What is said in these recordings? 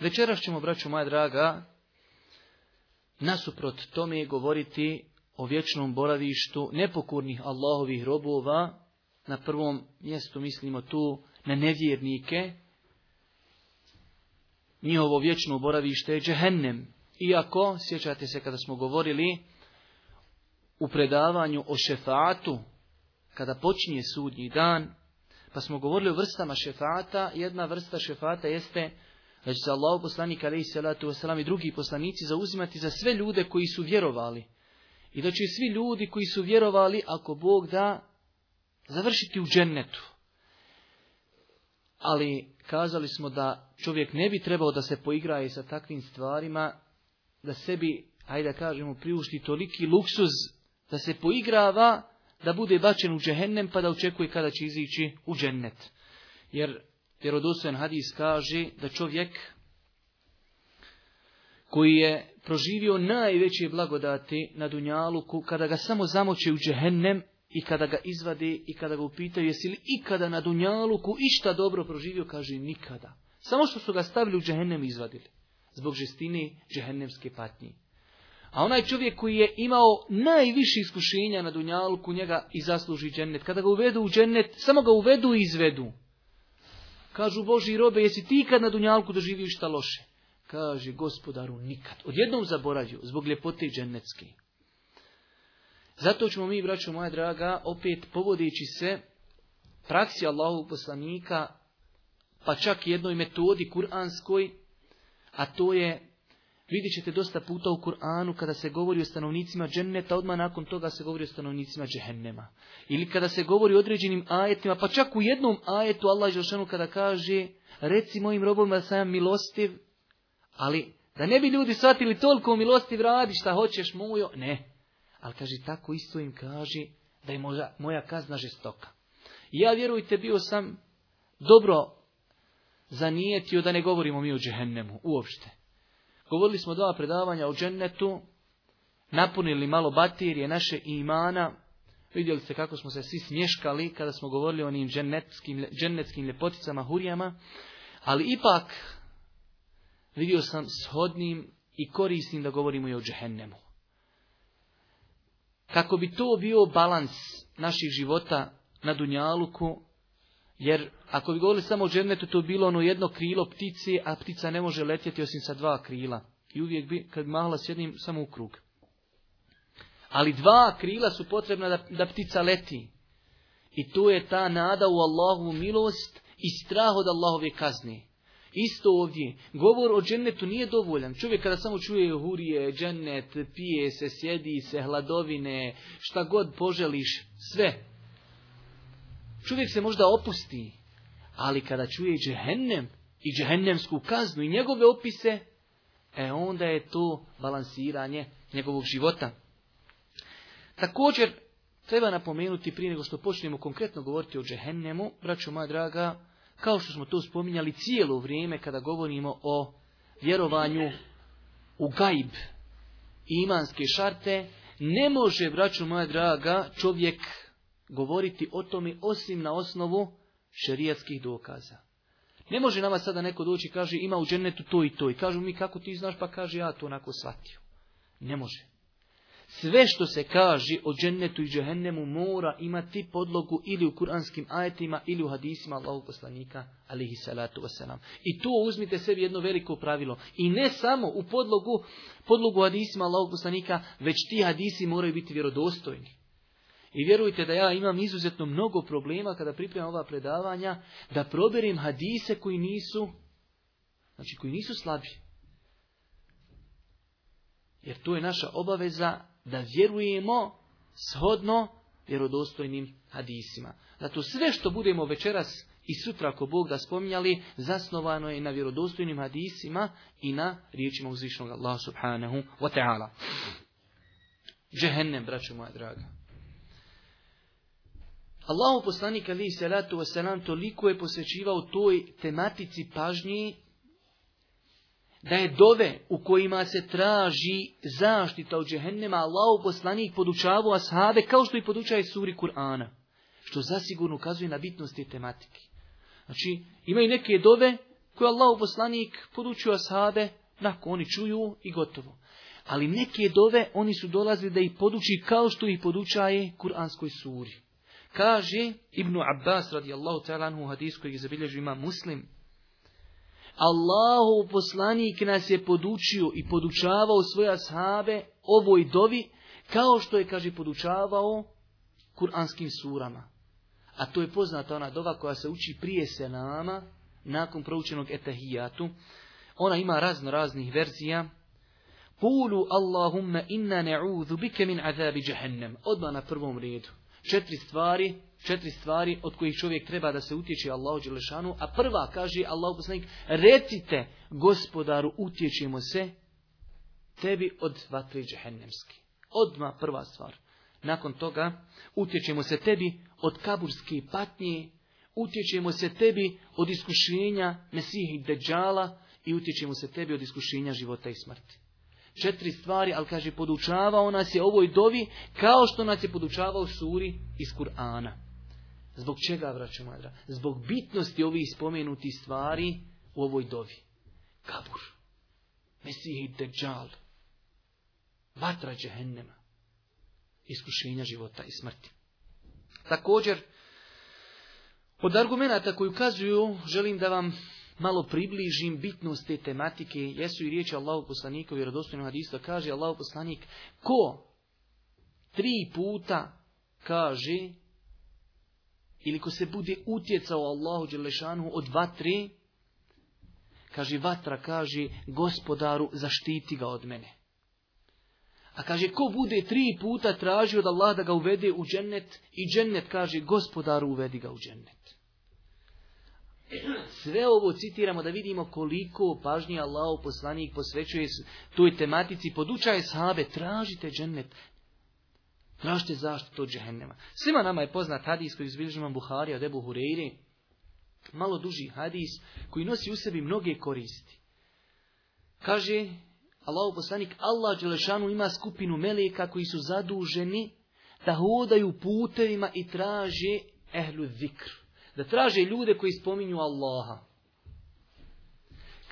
Večeras ćemo, braću moja draga, nasuprot tome govoriti o vječnom boravištu nepokurnih Allahovih robova. Na prvom mjestu mislimo tu na nevjernike. Njihovo vječno boravište je džehennem. Iako, sjećate se kada smo govorili u predavanju o šefatu, kada počinje sudnji dan, pa smo govorili o vrstama šefata, jedna vrsta šefata jeste da će se Allah poslanik alaihi salatu i drugi poslanici zauzimati za sve ljude koji su vjerovali. I da će svi ljudi koji su vjerovali, ako Bog da, završiti u džennetu. Ali kazali smo da čovjek ne bi trebao da se poigraje sa takvim stvarima, da sebi, ajde da kažemo, priušti toliki luksuz, da se poigrava, da bude bačen u džehennem, pa da očekuje kada će izići u džennet. Jer vjerodostojan hadis kaže da čovjek koji je proživio najveće blagodati na Dunjaluku, kada ga samo zamoće u džehennem i kada ga izvadi i kada ga upitaju jesi li ikada na Dunjaluku išta dobro proživio, kaže nikada. Samo što su ga stavili u džehennem i izvadili. Zbog žestine džehennemske patnje. A onaj čovjek koji je imao najviše iskušenja na Dunjaluku, njega i zasluži džennet. Kada ga uvedu u džennet, samo ga uvedu i izvedu. Kažu Boži robe, jesi ti ikad na Dunjalku doživio šta loše? Kaže gospodaru nikad. Odjednom zaboravio zbog ljepote dženecke. Zato ćemo mi, braćo moja draga, opet povodeći se praksi Allahovog poslanika, pa čak jednoj metodi kuranskoj, a to je Vidjet ćete dosta puta u Kur'anu kada se govori o stanovnicima dženneta, odmah nakon toga se govori o stanovnicima džehennema. Ili kada se govori o određenim ajetima, pa čak u jednom ajetu Allah Želšanu kada kaže reci mojim robovima da sam milostiv, ali da ne bi ljudi shvatili toliko milostiv radi šta hoćeš mojo, ne. Ali kaže tako isto im kaže da je moja, moja kazna žestoka. I ja vjerujte bio sam dobro zanijetio da ne govorimo mi o džehennemu uopšte. Govorili smo dva predavanja o džennetu, napunili malo baterije naše imana, vidjeli ste kako smo se svi smješkali kada smo govorili o onim džennetskim, džennetskim ljepoticama, hurijama, ali ipak vidio sam shodnim i korisnim da govorimo i o džehennemu. Kako bi to bio balans naših života na Dunjaluku, jer ako bi govorili samo o džennetu, to bi bilo ono jedno krilo ptici, a ptica ne može letjeti osim sa dva krila. I uvijek bi, kad mahala s samo u krug. Ali dva krila su potrebna da, da ptica leti. I tu je ta nada u Allahovu milost i strah od Allahove kazne. Isto ovdje, govor o džennetu nije dovoljan. Čovjek kada samo čuje hurije, džennet, pije se, sjedi se, hladovine, šta god poželiš, sve čovjek se možda opusti, ali kada čuje džehennem i džehennemsku kaznu i njegove opise, e onda je to balansiranje njegovog života. Također, treba napomenuti prije nego što počnemo konkretno govoriti o džehennemu, braćo moja draga, kao što smo to spominjali cijelo vrijeme kada govorimo o vjerovanju u gajb imanske šarte, ne može, braćo moja draga, čovjek govoriti o tome osim na osnovu šerijatskih dokaza. Ne može nama sada neko doći i kaže ima u džennetu to i to i kažu mi kako ti znaš pa kaže ja to onako shvatio. Ne može. Sve što se kaže o džennetu i džehennemu mora imati podlogu ili u kuranskim ajetima ili u hadisima Allahog poslanika alihi I tu uzmite sebi jedno veliko pravilo. I ne samo u podlogu, podlogu hadisima Allahog poslanika, već ti hadisi moraju biti vjerodostojni. I vjerujte da ja imam izuzetno mnogo problema kada pripremam ova predavanja, da proberim hadise koji nisu, znači koji nisu slabi. Jer to je naša obaveza da vjerujemo shodno vjerodostojnim hadisima. Zato sve što budemo večeras i sutra ako Bog da spominjali, zasnovano je na vjerodostojnim hadisima i na riječima uzvišnog Allah subhanahu wa ta'ala. Džehennem, braćo moja draga. Allahu poslanik ali salatu wasalam toliko je posvećivao toj tematici pažnji da je dove u kojima se traži zaštita od džehennema Allahu poslanik podučavao ashabe kao što i podučaje suri Kur'ana. Što zasigurno ukazuje na bitnost te tematike. Znači, imaju neke dove koje Allahu poslanik podučio ashabe, nakon oni čuju i gotovo. Ali neke dove oni su dolazili da ih poduči kao što ih podučaje Kur'anskoj suri. Kaže Ibn Abbas radijallahu ta'ala u hadisu kojeg zabilježio ima muslim. Allahu poslanik nas je podučio i podučavao svoje ashabe ovoj dovi kao što je, kaže, podučavao kuranskim surama. A to je poznata ona dova koja se uči prije selama, nakon proučenog etahijatu. Ona ima razno raznih verzija. Kulu Allahumma inna ne'udhu bike min azabi jahannam. Odmah na prvom redu četiri stvari, četiri stvari od kojih čovjek treba da se utječe Allahu Đelešanu, a prva kaže Allahu poslanik, recite gospodaru utječemo se tebi od vatre džehennemski. Odma prva stvar. Nakon toga utječemo se tebi od kaburske patnje, utječemo se tebi od iskušenja Mesih Deđala i utječemo se tebi od iskušenja života i smrti četiri stvari, ali kaže podučavao nas je ovoj dovi kao što nas je podučavao suri iz Kur'ana. Zbog čega, vraću madra? Zbog bitnosti ovih spomenuti stvari u ovoj dovi. Kabur, Mesih i Dejjal, vatra džehennema, iskušenja života i smrti. Također, od argumenta koji ukazuju, želim da vam malo približim bitnost te tematike, jesu i riječi Allahu poslanika u vjerodostojnom hadisu, kaže Allahu poslanik, ko tri puta kaže ili ko se bude utjecao Allahu Đelešanu od vatre, kaže vatra, kaže gospodaru zaštiti ga od mene. A kaže, ko bude tri puta tražio da Allah da ga uvede u džennet, i džennet kaže, gospodaru uvedi ga u džennet. Sve ovo citiramo da vidimo koliko pažnje Allah poslanik posvećuje toj tematici, podučaje sahabe, tražite džennet, tražite zaštitu od džehennema. Svima nama je poznat hadis koji izbilježimo Buhari od Ebu Hureyri, malo duži hadis koji nosi u sebi mnoge koristi. Kaže Allah poslanik, Allah Đelešanu ima skupinu meleka koji su zaduženi da hodaju putevima i traže ehlu zikru da traže ljude koji spominju Allaha.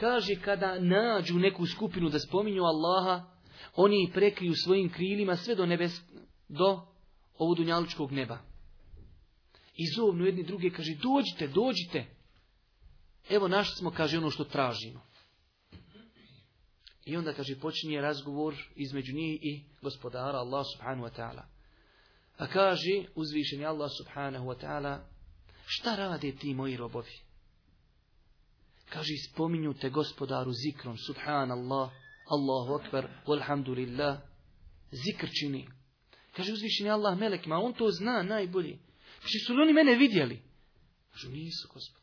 Kaže kada nađu neku skupinu da spominju Allaha, oni prekriju svojim krilima sve do nebes, do ovog dunjalučkog neba. I zovnu jedni druge, kaže, dođite, dođite. Evo našli smo, kaže, ono što tražimo. I onda, kaže, počinje razgovor između njih i gospodara Allah subhanahu wa ta'ala. A kaže, uzvišeni Allah subhanahu wa ta'ala, šta rade ti moji robovi? Kaže, spominju te gospodaru zikrom, subhanallah, Allahu akbar, walhamdulillah, zikr čini. Kaže, uzvišen je Allah melekima, on to zna najbolje. Kaže, su li oni mene vidjeli? Kažu, nisu, gospodaru.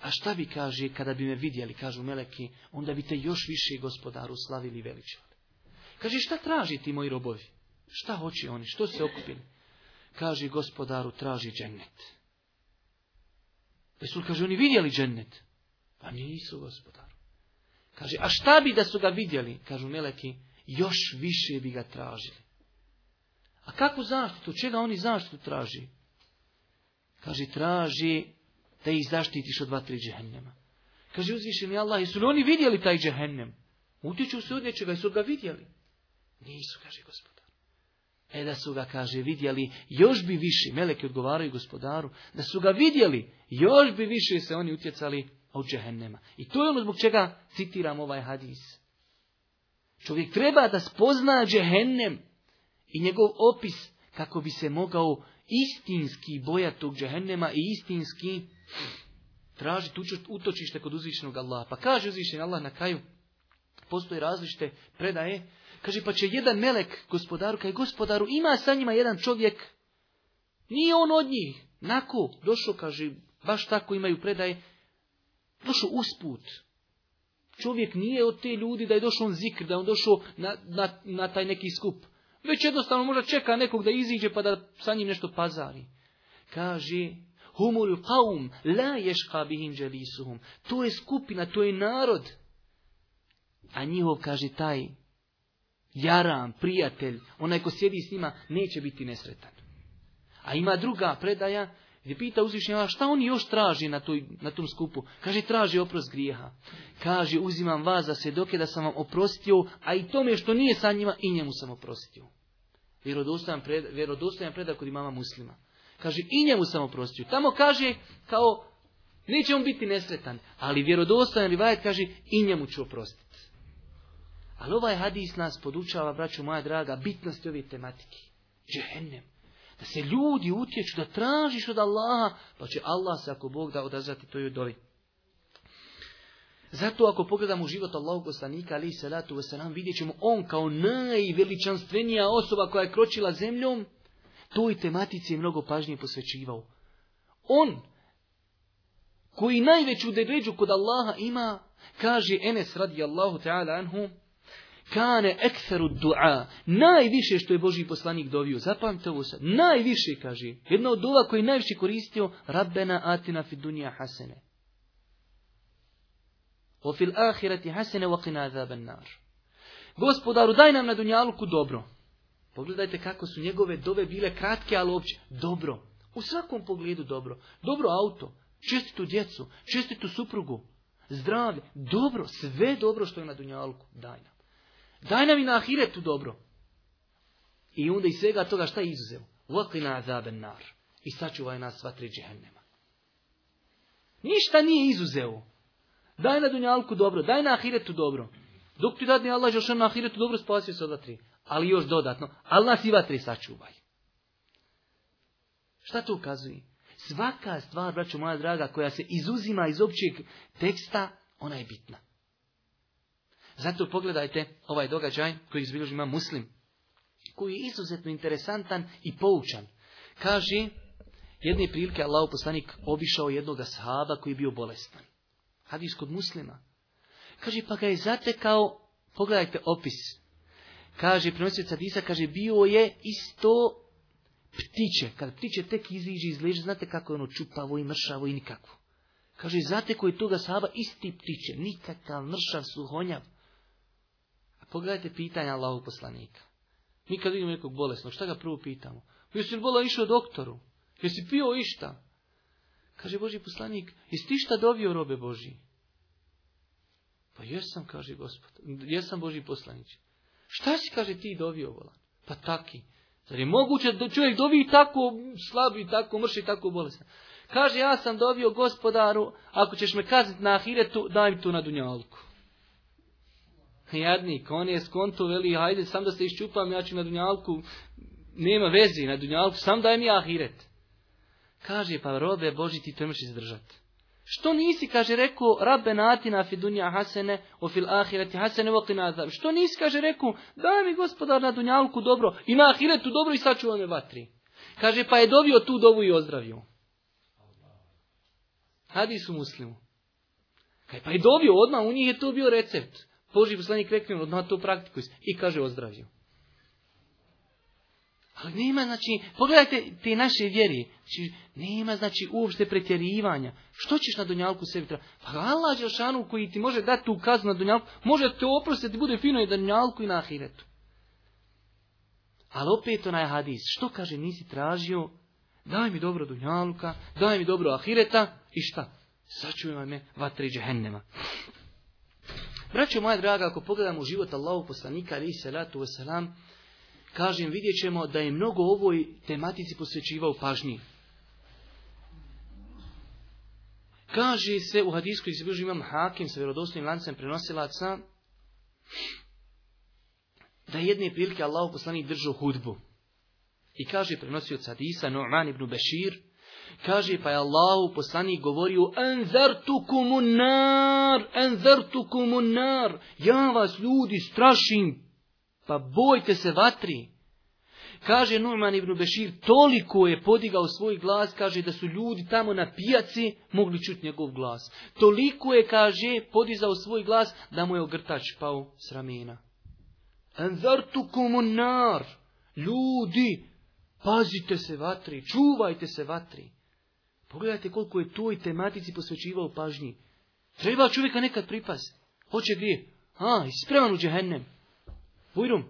A šta bi, kaže, kada bi me vidjeli, kažu meleki, onda bi te još više, gospodaru, slavili i veličali. Kaže, šta traži ti moji robovi? Šta hoće oni? Što se okupili? Kaže, gospodaru, traži džennet jesu kaže, oni vidjeli džennet. Pa nisu, gospodar. Kaže, a šta bi da su ga vidjeli? Kažu meleki, još više bi ga tražili. A kakvu zaštitu? Čega oni zaštitu traži? Kaže, traži da ih zaštitiš od tri džehennema. Kaže, uzvišeni Allah, jesu li oni vidjeli taj džehennem? Utiču se od nečega, jesu ga vidjeli? Nisu, kaže gospod. E da su ga, kaže, vidjeli, još bi više, meleki odgovaraju gospodaru, da su ga vidjeli, još bi više se oni utjecali od džehennema. I to je ono zbog čega citiram ovaj hadis. Čovjek treba da spozna džehennem i njegov opis kako bi se mogao istinski bojati tog džehennema i istinski tražiti utočište kod uzvišenog Allaha. Pa kaže uzvišen Allah na kraju, postoje različite predaje. Kaže, pa će jedan melek gospodaru, kaj gospodaru, ima sa njima jedan čovjek, nije on od njih. Nako, došao, kaže, baš tako imaju predaje, došao usput. Čovjek nije od te ljudi da je došao on zikr, da je on došao na, na, na taj neki skup. Već jednostavno možda čeka nekog da iziđe pa da sa njim nešto pazari. Kaže, humul qaum la yashqa bihim jalisuhum. To je skupina, to je narod a njihov, kaže, taj jaram, prijatelj, onaj ko sjedi s njima, neće biti nesretan. A ima druga predaja gdje pita uzvišnjava šta oni još traži na, toj, na tom skupu. Kaže, traži oprost grijeha. Kaže, uzimam vas za svjedoke da sam vam oprostio, a i tome što nije sa njima, i njemu sam oprostio. Vjerodostojan predaj predak kod imama muslima. Kaže, i njemu sam oprostio. Tamo kaže, kao, neće on biti nesretan, ali vjerodostojan rivajat kaže, i njemu ću oprostiti. Ali ovaj hadis nas podučava, braću moja draga, bitnosti ove tematike. Džehennem. Da se ljudi utječu, da tražiš od Allaha, pa će Allah se ako Bog da odazvati toj dovi. Zato ako pogledamo život Allahog poslanika, ali i salatu wasalam, vidjet ćemo on kao najveličanstvenija osoba koja je kročila zemljom, toj tematici je mnogo pažnje posvećivao. On, koji najveću deređu kod Allaha ima, kaže Enes Allahu ta'ala anhu, Kane ekferu dua. Najviše što je Boži poslanik dovio. Zapamte ovo sad. Najviše, kaže. Jedna od dova koji je najviše koristio. Rabbena atina fi dunja hasene. fil ahirati hasene waqina azaben nar. Gospodaru, daj nam na dunjaluku dobro. Pogledajte kako su njegove dove bile kratke, ali uopće dobro. U svakom pogledu dobro. Dobro auto, čestitu djecu, čestitu suprugu, zdravlje, dobro, sve dobro što je na dunjalku, daj nam. Daj nam i na ahiretu dobro. I onda iz svega toga šta je izuzeo? na azaben nar. I sačuvaj nas sva tri džehennema. Ništa nije izuzeo. Daj na dunjalku dobro, daj na ahiretu dobro. Dok ti dadne Allah još na ahiretu dobro spasio se od Ali još dodatno, Allah si vatri sačuvaj. Šta to ukazuje? Svaka stvar, braćo moja draga, koja se izuzima iz općeg teksta, ona je bitna. Zato pogledajte ovaj događaj koji izbilježi ima muslim, koji je izuzetno interesantan i poučan. Kaže, jedne prilike Allah poslanik obišao jednog sahaba koji je bio bolestan. Hadis kod muslima. Kaže, pa ga je zatekao, pogledajte opis. Kaže, prenosioc hadisa, kaže, bio je isto ptiće. Kad ptiće tek iziđe iz znate kako je ono čupavo i mršavo i nikakvo. Kaže, zateko je toga sahaba isti ptiće, nikakav mršav suhonjav. Pogledajte pitanja Allahog poslanika. Mi kad vidimo nekog bolesnog, šta ga prvo pitamo? Jesi li bola išao doktoru? Jesi pio išta? Kaže Boži poslanik, jesi ti šta dobio robe Boži? Pa jesam, kaže gospod, jesam Boži poslanić. Šta si, kaže, ti dobio bolan? Pa taki. Zar je moguće da čovjek dovi tako slabi, tako mrši, tako bolestan? Kaže, ja sam dobio gospodaru, ako ćeš me kazniti na ahiretu, daj mi tu na dunjalku. Jadnik, on je skonto, veli, hajde, sam da se iščupam, ja ću na Dunjalku, nema vezi na Dunjalku, sam daj mi ahiret. Kaže, pa robe Boži, ti to imaš izdržati. Što nisi, kaže, rekao, rabbe natina fi dunja hasene, o fil ahireti hasene Što nisi, kaže, rekao, daj mi gospodar na dunjalku dobro i na ahiretu dobro i sačuva me vatri. Kaže, pa je dobio tu dovu i ozdravio. Hadis u muslimu. Kaj, pa je dobio odmah, u njih je to bio recept. Boži poslanik mu odmah to praktiku i kaže ozdravio. Ali nema, znači, pogledajte te naše vjeri, znači, nema, znači, uopšte pretjerivanja. Što ćeš na Dunjalku sebi tražiti? Pa Allah Đelšanu koji ti može dati tu kaznu na Dunjalku, može te oprostiti, bude fino i na Dunjalku i na Ahiretu. Ali opet onaj hadis, što kaže, nisi tražio, daj mi dobro Dunjaluka, daj mi dobro Ahireta i šta? Sačuvaj me vatri džehennema. Braćo moja draga, ako pogledamo život Allahu poslanika, ali salatu wasalam, kažem, vidjet ćemo da je mnogo ovoj tematici posvećivao pažnji. Kaže se u hadijskoj s imam hakim sa vjerodostojnim lancem prenosilaca da jedne prilike Allahu poslanik držao hudbu. I kaže prenosio sadisa Nu'man ibn Bešir Kaže, pa je Allahu poslani govorio, enzartukumu nar, Enzertu nar, ja vas ljudi strašim, pa bojte se vatri. Kaže Numan ibn Bešir, toliko je podigao svoj glas, kaže da su ljudi tamo na pijaci mogli čuti njegov glas. Toliko je, kaže, podizao svoj glas da mu je ogrtač pao s ramena. zartu nar, ljudi, pazite se vatri, čuvajte se vatri. Pogledajte koliko je toj tematici posvećivao pažnji. Treba čovjeka nekad pripaz. Hoće gdje? A, ispreman u džehennem. Bujrum.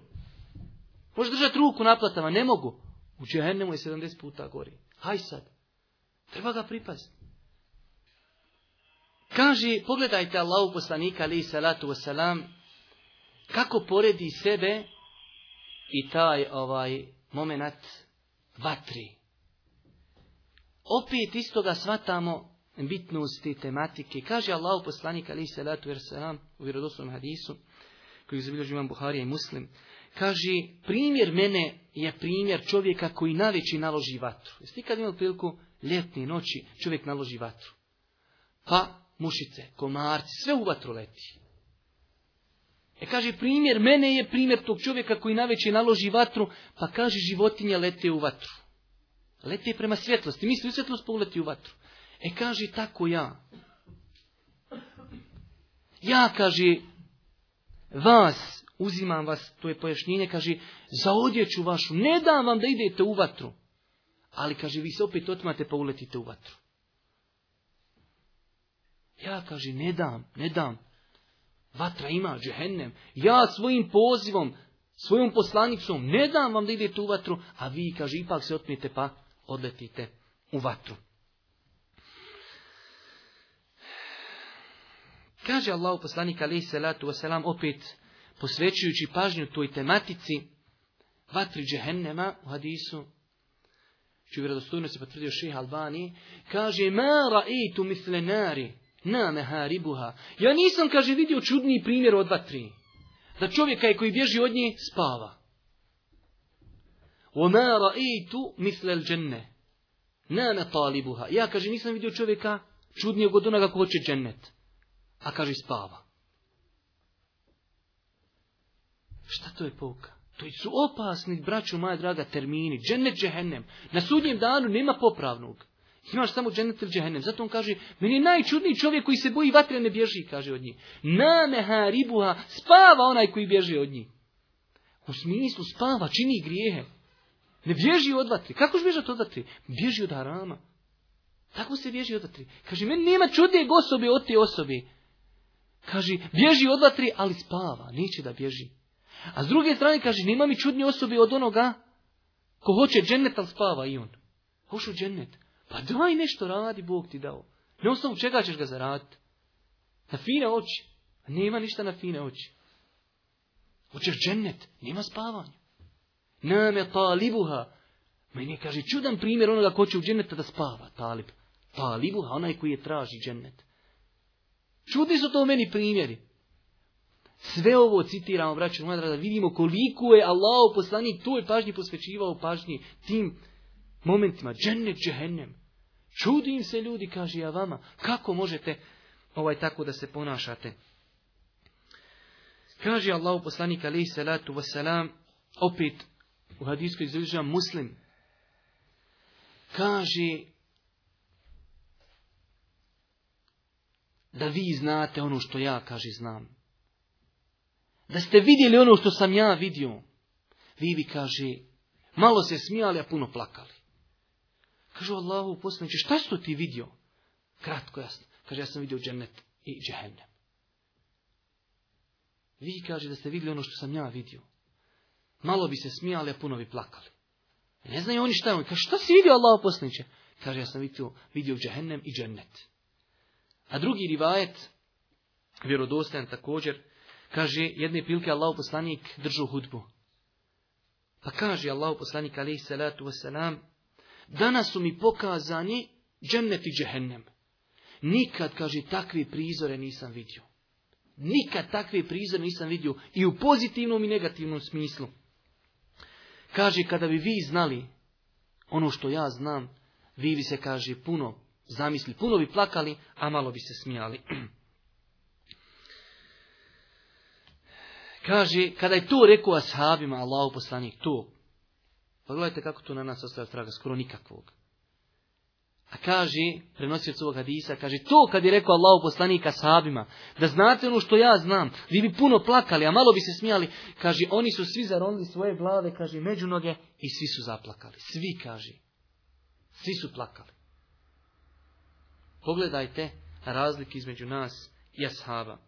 Može držati ruku naplatama, ne mogu. U džehennemu je 70 puta gori. Haj sad. Treba ga pripaz. Kaži, pogledajte Allahu poslanika ali salatu wasalam, kako poredi sebe i taj ovaj momenat vatri opet istoga svatamo bitnost te tematike. Kaže Allah poslanik se salatu salam u vjerodostojnom hadisu koji zabilježi imam Buharija i Muslim. Kaže, primjer mene je primjer čovjeka koji najveći naloži vatru. Jeste ikad imali priliku ljetni noći čovjek naloži vatru? Pa mušice, komarci, sve u vatru leti. E kaže, primjer mene je primjer tog čovjeka koji najveći naloži vatru, pa kaže životinja lete u vatru. Leti prema svjetlosti, misli u svjetlost, pa u vatru. E kaže, tako ja. Ja, kaže, vas, uzimam vas, to je pojašnjenje, kaže, za odjeću vašu, ne dam vam da idete u vatru. Ali, kaže, vi se opet otmate pa uletite u vatru. Ja, kaže, ne dam, ne dam. Vatra ima, džehennem. Ja svojim pozivom, svojom poslanicom, ne dam vam da idete u vatru, a vi, kaže, ipak se otmijete pa odletite u vatru. Kaže Allah poslanika alaihi salatu wasalam opet, posvećujući pažnju toj tematici, vatri džehennema u hadisu, čiju vjerodostojno se potvrdio ših Albani, kaže, ma raitu misle nari, na ribuha. Ja nisam, kaže, vidio čudni primjer od vatri. Da čovjeka je koji bježi od nje spava. وَمَا رَأَيْتُ مِثْلَ الْجَنَّةِ Nana طَالِبُهَا Ja, kaže, nisam vidio čovjeka čudnijeg od onoga ko hoće džennet. A kaže, spava. Šta to je pouka? To su opasni, braću moja draga, termini. Džennet, džehennem. Na sudnjem danu nema popravnog. Imaš samo džennet ili džehennem. Zato on kaže, meni je najčudniji čovjek koji se boji vatre ne bježi, kaže od njih. Nameha ribuha, spava onaj koji bježi od njih. U smislu spava, čini grijehe. Ne bježi od vatri. Kako bježati od vatri? Bježi od harama. Tako se bježi od vatri. Kaže, meni nema čudnijeg osobe od te osobi. Kaže, bježi od vatri, ali spava. Neće da bježi. A s druge strane, kaže, nema mi čudnije osobe od onoga ko hoće džennet, ali spava i on. Hoće džennet. Pa daj nešto radi, Bog ti dao. Ne osnovu čega ćeš ga zaraditi? Na fine oči. Nema ništa na fine oči. Hoćeš džennet, nema spavanja. Name talibuha. Meni kaže, čudan primjer onoga ko će u dženeta da spava, talib. Talibuha, onaj koji je traži džennet. Čudi su to meni primjeri. Sve ovo citiramo, braću moja da vidimo koliko je Allah tu je pažnji posvećivao pažnji tim momentima. Džennet, džehennem. Čudim se ljudi, kaže ja vama, kako možete ovaj tako da se ponašate. Kaže Allah poslanika, alaihi salatu wasalam, opet u hadijskoj izražava muslim, kaže da vi znate ono što ja, kaže, znam. Da ste vidjeli ono što sam ja vidio. Vi bi, kaže, malo se smijali, a puno plakali. Kaže, Allahu poslaniče, šta su ti vidio? Kratko, jasno. Kaže, ja sam vidio džennet i džehennem. Vi kaže da ste vidjeli ono što sam ja vidio. Malo bi se smijali, a puno bi plakali. E, ne znaju oni šta je on. Kaže, šta si vidio Allah poslaniće? Kaže, ja sam vidio, vidio džehennem i džennet. A drugi rivajet, vjerodostojan također, kaže, jedne pilke Allah poslanik držu hudbu. Pa kaže Allah poslanik, alaih salatu wasalam, danas su mi pokazani džennet i džehennem. Nikad, kaže, takve prizore nisam vidio. Nikad takve prizore nisam vidio i u pozitivnom i negativnom smislu. Kaže, kada bi vi znali ono što ja znam, vi bi se, kaže, puno zamisli, puno bi plakali, a malo bi se smijali. Kaže, kada je to rekao ashabima, Allah poslanik, to, pogledajte pa kako to na nas ostaje traga, skoro nikakvog. A kaže, od ovog hadisa, kaže, to kad je rekao Allahu poslanika sahabima, da znate ono što ja znam, vi bi puno plakali, a malo bi se smijali, kaže, oni su svi zaronili svoje glave, kaže, među noge i svi su zaplakali. Svi, kaže, svi su plakali. Pogledajte razlike između nas i ashaba.